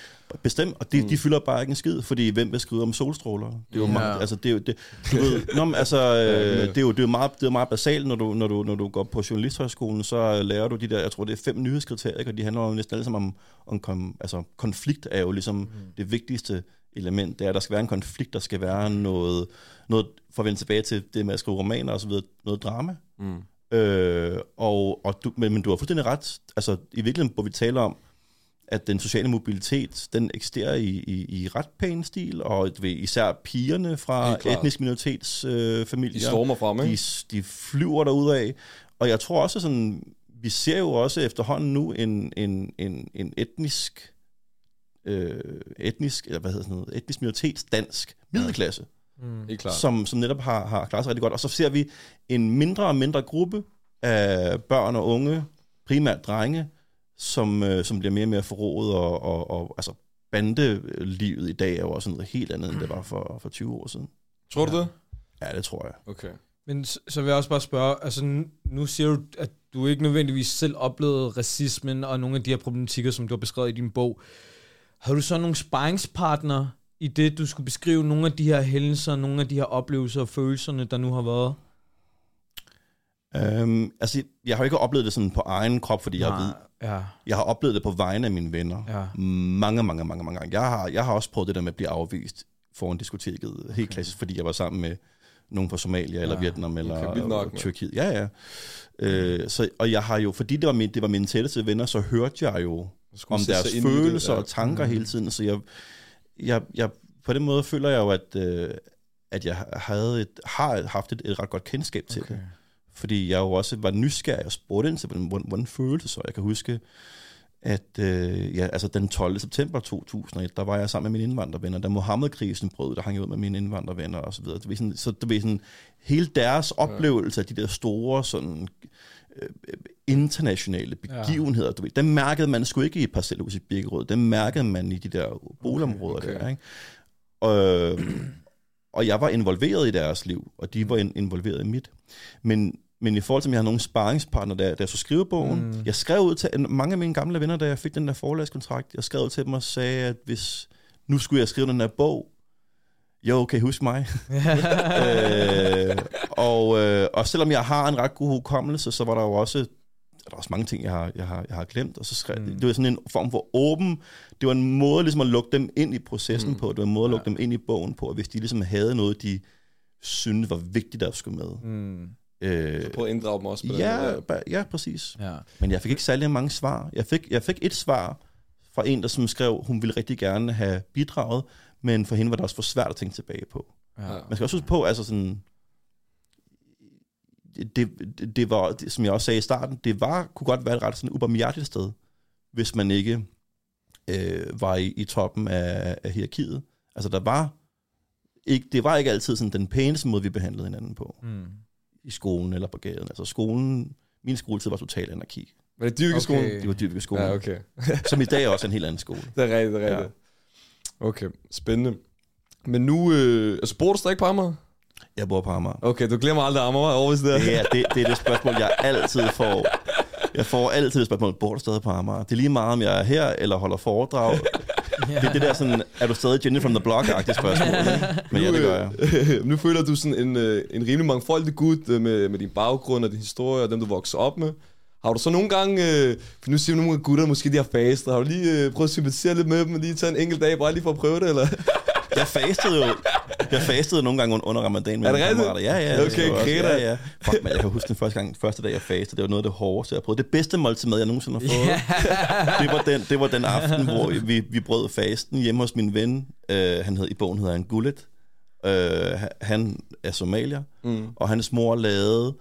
Bestemt, og de, Mm. de fylder bare ikke en skid, fordi hvem vil skrive om solstråler? Det er jo Ja. meget, altså det er jo, det, du ved, nå, men altså, øh, det er jo, det er meget, det er meget basalt, når du, når, du, når du går på journalisthøjskolen, så lærer du de der, jeg tror det er fem nyhedskriterier, ikke? og de handler jo næsten alle sammen om, om kom, altså konflikt er jo ligesom mm. det vigtigste element, det er, at der skal være en konflikt, der skal være noget, noget for at vende tilbage til det med at skrive romaner og så videre, noget drama. Mm. Øh, og, og du, men, men du har fuldstændig ret. Altså, i virkeligheden, hvor vi taler om, at den sociale mobilitet, den eksisterer i, i, i ret pæn stil, og ved, især pigerne fra etnisk minoritetsfamilier, øh, familier, De stormer frem, de, ikke? de flyver derudad. Og jeg tror også sådan, vi ser jo også efterhånden nu en, en, en, en etnisk, øh, etnisk, eller hvad hedder sådan noget, etnisk minoritetsdansk middelklasse, Mm. Som, som netop har, har klaret sig rigtig godt. Og så ser vi en mindre og mindre gruppe af børn og unge, primært drenge, som, øh, som bliver mere og mere forrådet, og, og, og altså bandelivet i dag er jo også noget helt andet, end det var for, for 20 år siden. Tror du det? Ja, det tror jeg. Okay. Men så, så vil jeg også bare spørge, altså nu, siger du, at du ikke nødvendigvis selv oplevede racismen og nogle af de her problematikker, som du har beskrevet i din bog. Har du så nogle sparringspartnere i det, du skulle beskrive nogle af de her hændelser, nogle af de her oplevelser og følelserne, der nu har været? Øhm, altså, jeg har ikke oplevet det sådan på egen krop, fordi jeg, ved, Ja, jeg har oplevet det på vegne af mine venner. ja. Mange, mange, mange, mange gange. Jeg har, jeg har også prøvet det der med at blive afvist foran diskoteket, helt klassisk, fordi jeg var sammen med nogen fra Somalia, eller Ja, Vietnam, eller okay, nok. Tyrkiet. Ja, ja. Øh, så, og jeg har jo, fordi det var, min, det var mine tætteste venner, så hørte jeg jo om deres i det, følelser ja. og tanker Mhm. hele tiden. Så jeg, jeg, jeg, på den måde føler jeg jo, at, øh, at jeg havde et, har haft et, et ret godt kendskab til Okay. det. Fordi jeg jo også var nysgerrig og spurgte ind til, hvordan, hvordan, føltes så. Jeg kan huske, at øh, ja, altså den 12. september 2001, der var jeg sammen med mine indvandrervenner. Da Mohammed-krisen brød, der hang jeg ud med mine indvandrervenner og så videre. Det var sådan, så det var sådan, hele deres oplevelse af de der store sådan, internationale begivenheder, du ved, dem mærkede man sgu ikke i et parcelhus i Birkerød. Dem mærkede man i de der boligområder Okay, okay. der, ikke? Og, øh, og jeg var involveret i deres liv, og de var in- involveret i mit. Men, men i forhold til, om jeg har nogle sparringspartner, da jeg så skrive bogen, Mm. jeg skrev ud til mange af mine gamle venner, da jeg fik den der forlagskontrakt, jeg skrev ud til dem og sagde, at hvis nu skulle jeg skrive den her bog, jo, kan I huske mig? øh, og, øh, og selvom jeg har en ret god hukommelse, så var der jo også, der er også mange ting, jeg har, jeg har, jeg har glemt. Og så skrev, Mm. Det var sådan en form for åben, det var en måde ligesom at lukke dem ind i processen Mm. på, det var en måde at lukke Ja. dem ind i bogen på, og hvis de ligesom havde noget, de syntes var vigtigt at skulle med. Mm. Øh, Prøv at inddrage dem også på den ja, ba- ja, præcis. Ja. Men jeg fik ikke særlig mange svar. Jeg fik, jeg fik et svar fra en, der som skrev, hun ville rigtig gerne have bidraget, men for hende var det også for svært at tænke tilbage på. Ja. Man skal også huske på, altså sådan, det, det, det var, det, som jeg også sagde i starten, det var, kunne godt være et ret sådan ubarmhjertigt sted, hvis man ikke øh, var i, i toppen af, af hierarkiet. Altså der var, ikke, det var ikke altid sådan den pæneste måde, vi behandlede hinanden på, Mm. i skolen eller på gaden. Altså skolen, min skoletid var total anarki. Var det dyrkeskolen? Okay. Det var dybke skolen, Ja, ja, okay. som i dag er også en helt anden skole. Det er rigtigt, det er rigtigt. Okay, spændende. Men nu, øh, altså bor du stadig på Amager? Jeg bor på Amager. Okay, du glemmer aldrig Amager over, hvis det er. Det er det, det er det spørgsmål, jeg altid får. Jeg får altid det spørgsmål, bor du stadig på Amager? Det er lige meget, om jeg er her eller holder foredrag. Det er det der sådan, er du stadig Jenny from the Block-agtige spørgsmål? Ikke? Men ja, det gør jeg. nu føler du sådan en, øh, en rimelig mangfoldig gut øh, med, med din baggrund og din historie og dem, du vokser op med. Har du så nogle gange, øh, for nu siger nogle af gutter, måske de har fastet, har du lige øh, prøvet at sympatisere lidt med dem og lige tage en enkelt dag, bare lige for at prøve det, eller? Jeg fastede jo jeg fastede nogle gange under- ramadan med Er det mine kammerater. Ja, ja. det Okay, jeg også. Ja, ja. Fuck, man, jeg kan huske den første, gang, første dag, jeg fastede. Det var noget af det hårdeste, jeg prøvet. Det bedste måltid mad, jeg nogensinde har fået. det, var den, det var den aften, hvor vi, vi brød fasten hjemme hos min ven. Uh, han hed, I bogen hedder han Gullet. Øh, han er somalier, Mm. og hans mor lavede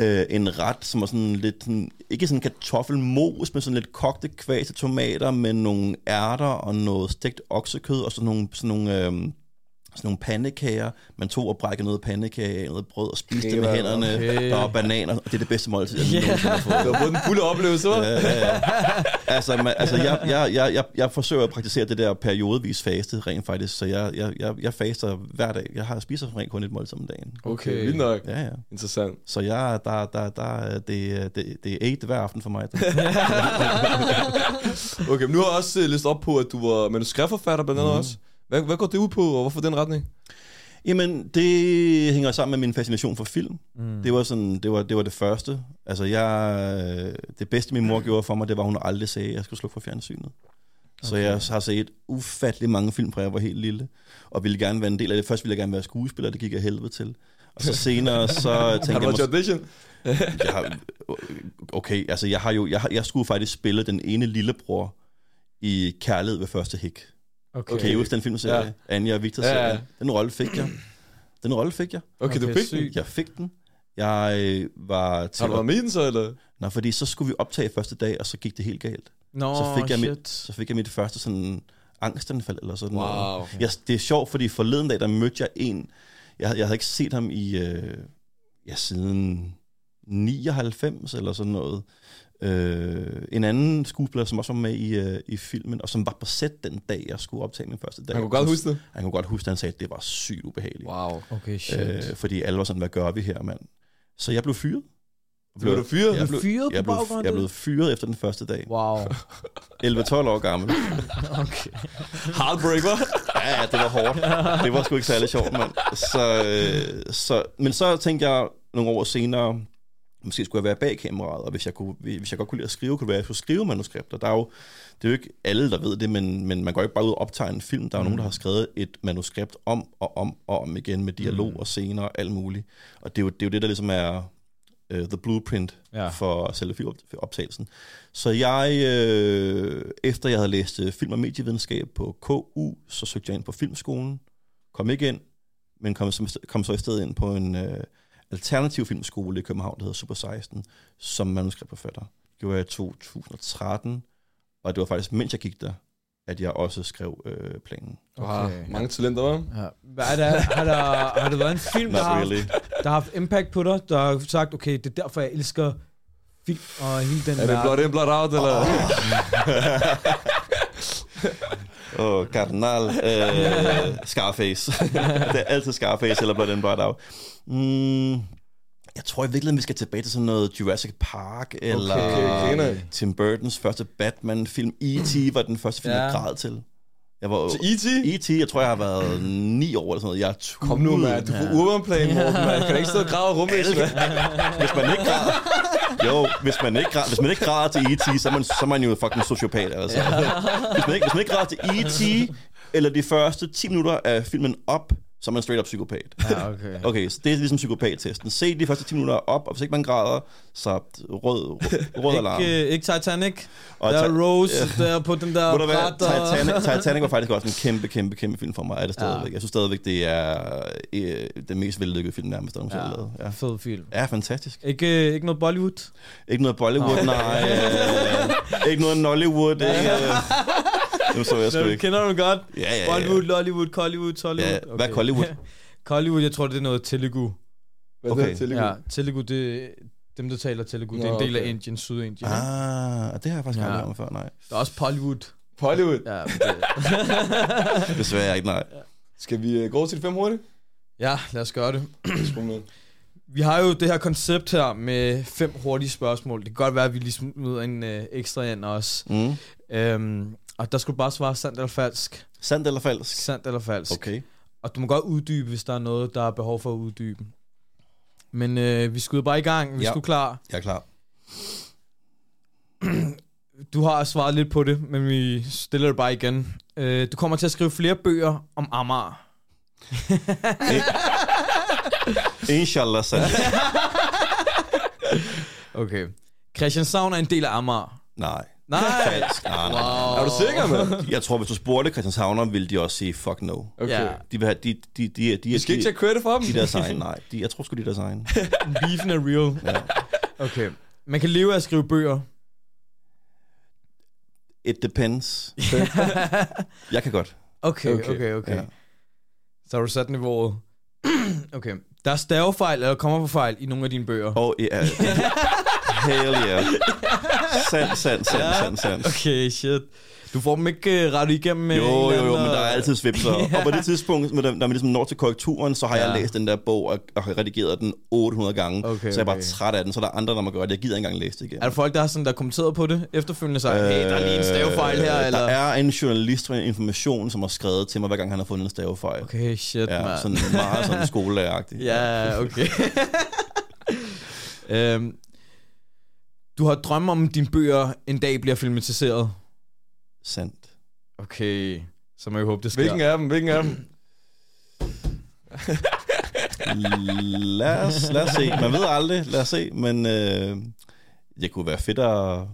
øh, en ret, som er sådan lidt, sådan, ikke sådan kartoffelmos, men sådan lidt kogte kvæs tomater med nogle ærter og noget stegt oksekød og sådan nogle, sådan nogle, øh, sådan nogle pandekager. Man tog og brækkede noget pandekage af, noget brød og spiste det med Okay, hænderne. okay. Der var bananer, og det er det bedste måltid, jeg yeah. nogensinde har fået. Du har fået den fulde oplevelse, hva'? Ja, ja, ja. altså, man, altså jeg, jeg, jeg, jeg, jeg forsøger at praktisere det der periodevis faste rent faktisk, så jeg, jeg, jeg, jeg faster hver dag. Jeg har spiser som rent kun et måltid om dagen. Okay, vildt nok. Ja, ja. Interessant. Så jeg, der, der, der, det, det, det er eight hver aften for mig. Okay, men nu har jeg også øh, læst op på, at du var manuskriptforfatter blandt andet mm. også. Hvad, hvad går det ud på, og hvorfor den retning? Jamen, det hænger sammen med min fascination for film. Mm. Det var sådan, det var det, var det første. Altså, jeg, det bedste, min mor gjorde for mig, det var, at hun aldrig sagde, at jeg skulle slukke for fjernsynet. Så Okay. jeg har set ufattelig mange film, fra jeg var helt lille, og ville gerne være en del af det. Først ville jeg gerne være skuespiller, det gik jeg helvede til. Og så senere, så Har tænkte du jeg, mås- audition? jeg har, okay, altså jeg har jo, jeg, har, jeg skulle faktisk spille den ene lillebror i Kærlighed ved første hik. Okay. Okay. Kan I huske den filmserie? Ja. Ja. Anja og Victor Ja, ja. Den rolle fik jeg. Den rolle fik jeg. Okay, okay du Okay, fik den. sygt. Jeg fik den. Jeg øh, var til... Har du været med den så, eller? Nej, fordi så skulle vi optage første dag, og så gik det helt galt. Nå, så, fik jeg shit. mit, så fik jeg mit første sådan angstanfald eller sådan noget. Wow. Jeg, det er sjovt, fordi forleden dag, der mødte jeg en, jeg, havde- jeg havde ikke set ham i, øh, ja, siden 99 eller sådan noget. Øh, en anden skuespiller, som også var med i, øh, i filmen, og som var på sæt den dag, jeg skulle optage min første dag. Han kunne godt huske det. Han kunne godt huske, at han sagde, at det var sygt ubehageligt. Wow. Okay, shit. Øh, fordi alle var sådan, hvad gør vi her, mand? Så jeg blev fyret. Blev du fyret? Jeg Blev fyret jeg blev, jeg det? blev fyret efter den første dag. Wow. 11-12 år gammel. Okay. Heartbreak, hva'? Ja, ja, det var hårdt. Det var sgu ikke særlig sjovt, mand. Så, øh, så, men så tænkte jeg nogle år senere, måske skulle jeg være bag kameraet, og hvis jeg, kunne, hvis jeg godt kunne lide at skrive, kunne det være, at jeg skulle skrive manuskripter. Der er jo, det er jo ikke alle, der ved det, men, men man går ikke bare ud og optager en film. Der er jo mm. nogen, der har skrevet et manuskript om og om og om igen med dialog mm. og scener og alt muligt. Og det er jo det, er jo det der ligesom er uh, the blueprint Ja. for selve filmoptagelsen. Så jeg, øh, efter jeg havde læst øh, film- og medievidenskab på KU, så søgte jeg ind på filmskolen, kom ikke ind, men kom, kom så i stedet ind på en øh, alternativ filmskole i København, der hedder Super 16, som manuskriptforfatter. Det gjorde jeg i 2013, og det var faktisk, mens jeg gik der, at jeg også skrev øh, planen. Har Okay. mange talenter, hva'? Ja. Hvad er der, har, der, har der været en film, der Not har, really. der har haft impact på dig, der har sagt, okay, det er derfor, jeg elsker film og hele den Er det blot in, blot out, eller? Åh, oh, Cardinal. Øh, Scarface. det er altid Scarface eller Blood and Blood Out. Mm, jeg tror i virkeligheden, vi skal tilbage til sådan noget Jurassic Park, eller okay, okay. Tim Burtons første Batman-film. E.T. var den første film, Ja. jeg græd til. Jeg var, Til E.T.? E.T., jeg tror, jeg har været ni år eller sådan noget. Jeg er Kom nu, mand. Du får urbanplan, Morten, mand. Kan ikke stå og grave rummet, mand? Hvis man ikke græder, jo, hvis man ikke hvis man ikke græder til E.T., så er man, så er man jo fucking sociopat, altså. Hvis man ikke, hvis man ikke græder til E.T., eller de første 10 minutter af filmen op, så er man straight up psykopat. Ja, okay. Okay, så det er ligesom psykopat-testen. Se de første 10 minutter op, og hvis ikke man græder, så rød, rød alarm. Ikke, øh, ikke Titanic. Og der er Rose der på den der bræt. Titanic, Titanic var faktisk også en kæmpe, kæmpe, kæmpe film for mig. Er det stadigvæk. Ja. Jeg synes stadigvæk, det er øh, den mest vellykkede film nærmest, der nogensinde er lavet. Ja, Ja. fed film. ja, fantastisk. Ikke, øh, ikke noget Bollywood? Ikke noget Bollywood, nej. Øh, ikke noget Nollywood. Ikke, nu så jeg sgu Nå, ikke. Kender du den godt? Ja, ja, ja. Bollywood, Lollywood, Collywood, Tollywood. Ja, hvad er Collywood? Collywood, jeg tror, det er noget Telugu. Hvad Okay. er det til? Ja, Telugu, det er dem, der taler Telugu. Det er en Nå, del af okay. Indien, Sydindien. Ah, det har jeg faktisk Ja. aldrig hørt om før, nej. Der er også Bollywood. Hollywood. Ja, det, Desværre ikke, nej. Skal vi øh, gå til de fem hurtigt? ja, lad os gøre det. Med. Vi har jo det her koncept her med fem hurtige spørgsmål. Det kan godt være, at vi lige smider en øh, ekstra ind også. Mm. Øhm, og der skulle bare svare sandt eller falsk. Sandt eller falsk? Sandt eller falsk. Okay. Og du må godt uddybe, hvis der er noget, der er behov for at uddybe. Men øh, vi skyder bare i gang, hvis Ja. du er klar. Jeg er klar. Du har svaret lidt på det, men vi stiller det bare igen. Øh, du kommer til at skrive flere bøger om Amager. Inshallah, sandt. Okay. Christianshavn er en del af Amager. Nej. Nej. Falsk. Nej, nej, nej. Er du sikker, mand? Jeg tror, hvis du spurgte Christianshavner, ville de også sige, fuck no. Okay. Ja. De vil have, de, de, de, de, Vi skal ikke de, tage credit for dem. de deres egen, nej. De, jeg tror sgu, de er deres egen. Beefen er real. Ja. Okay. Man kan leve af at skrive bøger. It depends. Jeg kan godt. Okay, Okay. okay, okay. Ja. Så har du sat niveauet. okay. Der er stavefejl eller kommer på fejl i nogle af dine bøger. Og ja. Hell yeah. Sand, sand, sand, sand, sand. Okay, shit. Du får dem ikke uh, rettet igennem med Jo, jo, jo, men der er og- altid svipser. Og på det tidspunkt, når man ligesom når til korrekturen, så har Ja. jeg læst den der bog og, og har redigeret den 800 gange. Okay, så jeg er bare okay. træt af den, så der er andre, der må gøre det. Jeg gider ikke engang læse det igen. Er der folk, der har sådan, der kommenteret på det efterfølgende sig? Hey, der er lige en stavefejl her, Øh, eller? Der er en journalist fra Information, som har skrevet til mig, hver gang han har fundet en stavefejl. Okay, shit, Ja, man. sådan meget sådan skoleagtigt. Ja, okay. øhm, du har drømme om, at dine bøger en dag bliver filmatiseret. Sandt. Okay, så må jeg håbe, det sker. Hvilken af dem? Hvilken af dem? Lad os, lad os se. Man ved aldrig. Lad os se. Men øh, det kunne være fedt at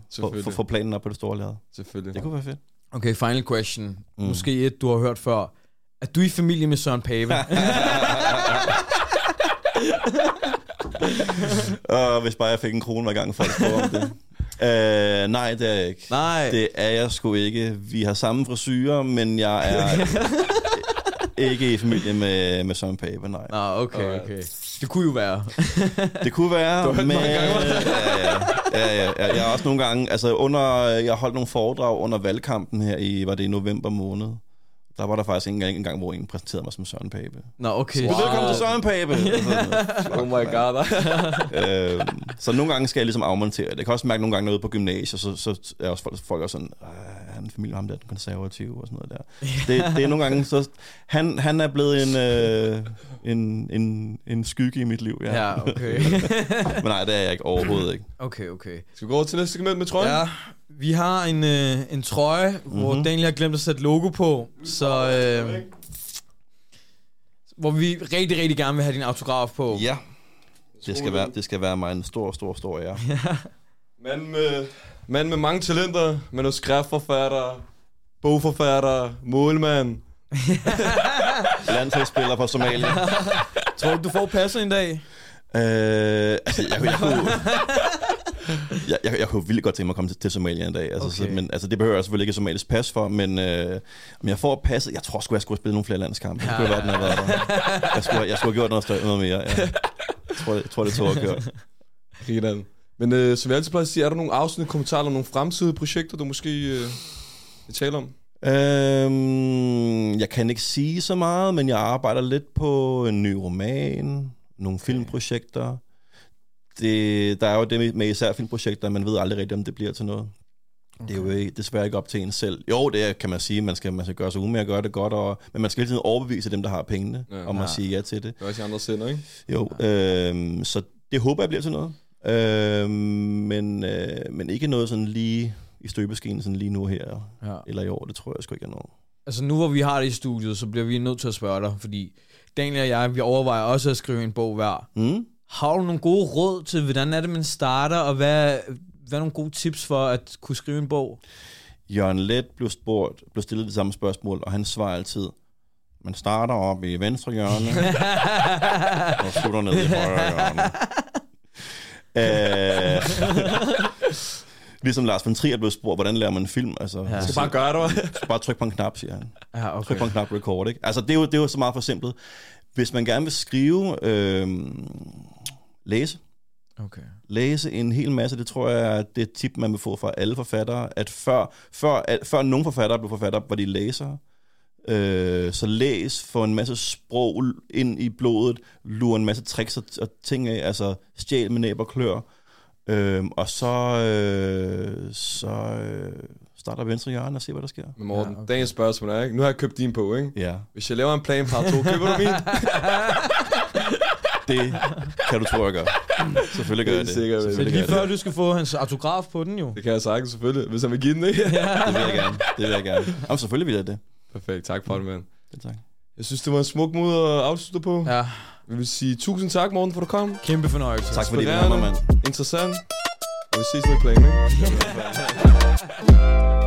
få, få, planen op på det store lærred. Selvfølgelig. Det kunne være fedt. Okay, final question. Mm. Måske et, du har hørt før. Er du i familie med Søren Pave? Og hvis bare jeg fik en krone hver gang folk spurgte om det. Øh, nej, det er jeg ikke. Nej. Det er jeg sgu ikke. Vi har samme frisyrer, men jeg er ikke i familie med, med Søren Pape, nej. Nå, okay, okay. Det kunne jo være. Det kunne være, Du har men... mange gange, ja, ja, ja, ja, ja. Jeg har også nogle gange... Altså, under, jeg holdt nogle foredrag under valgkampen her i... Var det i november måned? Der var der faktisk en gang, en gang hvor en præsenterede mig som Søren Pape. Nå, okay. Wow. Velkommen til Søren Pape! Oh my god. øhm, så nogle gange skal jeg ligesom afmontere det. Jeg kan også mærke nogle gange noget på gymnasiet, så, så er også folk, folk er sådan, "Øh, han er en familie med ham der, den konservative og sådan noget der. Det, det er nogle gange, så han, han er blevet en, øh, en, en, en skygge i mit liv. Ja. Ja, okay. Men nej, det er jeg ikke overhovedet ikke. Okay, okay. Skal vi gå over til næste segment med trøjen? Ja, vi har en, øh, en trøje, mm-hmm. hvor Mhm. Daniel har glemt at sætte logo på, så... Øh, hvor vi rigtig, rigtig gerne vil have din autograf på. Ja, det skal, være, det skal være mig en stor, stor, stor ære. Mand med, mand med mange talenter, med skriftforfatter, bogforfatter, målmand. Landsholdsspiller på Somalia. Tror du, du får passet en dag? Øh, jeg, jeg, kunne, jeg, jeg, jeg kunne vildt godt tænke mig at komme til, til Somalia en dag. Altså, Okay. så, men, altså, det behøver jeg selvfølgelig ikke et somalisk pas for, men øh, om jeg får passet, jeg tror sgu, jeg skulle have spillet nogle flere landskampe. Det kunne være, den har været der. Jeg skulle, jeg skulle have gjort noget, større- noget mere. Ja. Jeg tror, jeg tror det tog at køre. Hinanden. Men øh, som jeg altid plejer at sige, er der nogle afsnit kommentarer eller nogle fremtidige projekter, du måske øh, vil tale om? Øhm, jeg kan ikke sige så meget, men jeg arbejder lidt på en ny roman, nogle filmprojekter. Det, der er jo det med, især filmprojekter, man ved aldrig rigtigt, om det bliver til noget. Okay. Det er jo ikke, desværre ikke op til en selv. Jo, det kan man sige, man skal, man skal gøre sig umage og gøre det godt, og, men man skal hele tiden overbevise dem, der har pengene, Ja. ja. om at Ja. sige ja til det. Det er også i andre sender, ikke? Jo, øhm, så det håber jeg bliver til noget. Øhm, men, øh, men ikke noget sådan lige i støbeskeen sådan lige nu her, Ja. eller i år, det tror jeg sgu ikke er noget. Altså nu hvor vi har det i studiet, så bliver vi nødt til at spørge dig, fordi Daniel og jeg, vi overvejer også at skrive en bog hver. Mm? Har du nogle gode råd til, hvordan er det, man starter, og hvad, hvad er nogle gode tips for at kunne skrive en bog? Jørgen Let blev spurgt, blev stillet det samme spørgsmål, og han svarer altid, man starter op i venstre hjørne, og slutter ned i højre hjørne. øh, ligesom Lars von Trier blev spurgt, hvordan lærer man en film? Altså, Ja. Så bare gør det, bare tryk på en knap, siger han. ja, Tryk på en knap record, ikke? Altså, det er jo, det er jo så meget for simpelt. Hvis man gerne vil skrive, øh, læse, Okay. læse en hel masse. Det tror jeg er det tip, man vil få fra alle forfattere, at før, før, at, før nogle forfattere blev forfattere, var de læsere. Øh, så læs, få en masse sprog ind i blodet, lure en masse tricks og, og ting af, altså stjæl med næb og klør. Øh, og så, øh, så øh, starter venstre hjørne og se, hvad der sker. Men Morten, Ja, okay. dagens spørgsmål er, ikke? Nu har jeg købt din på, ikke? Ja, Hvis jeg laver en plan par to, køber du min? det kan du tro, jeg gør. Selvfølgelig gør Det er jeg det. sikkert, Så Selvfølgelig lige før du skal få hans autograf på den jo. Det kan jeg sagtens selvfølgelig, hvis han vil give den, ikke? det. Det vil jeg gerne. Det vil jeg gerne. Jamen, selvfølgelig vil jeg det. Perfekt, tak for det, mand. det tak. Jeg synes, det var en smuk måde at afslutte på. Ja. Ja, Vi vil sige tusind tak, Morten, for at du kom. kæmpe fornøjelse. Tak fordi du var med, mand. Interessant. Og vi ses nede i planen, ikke? Ja.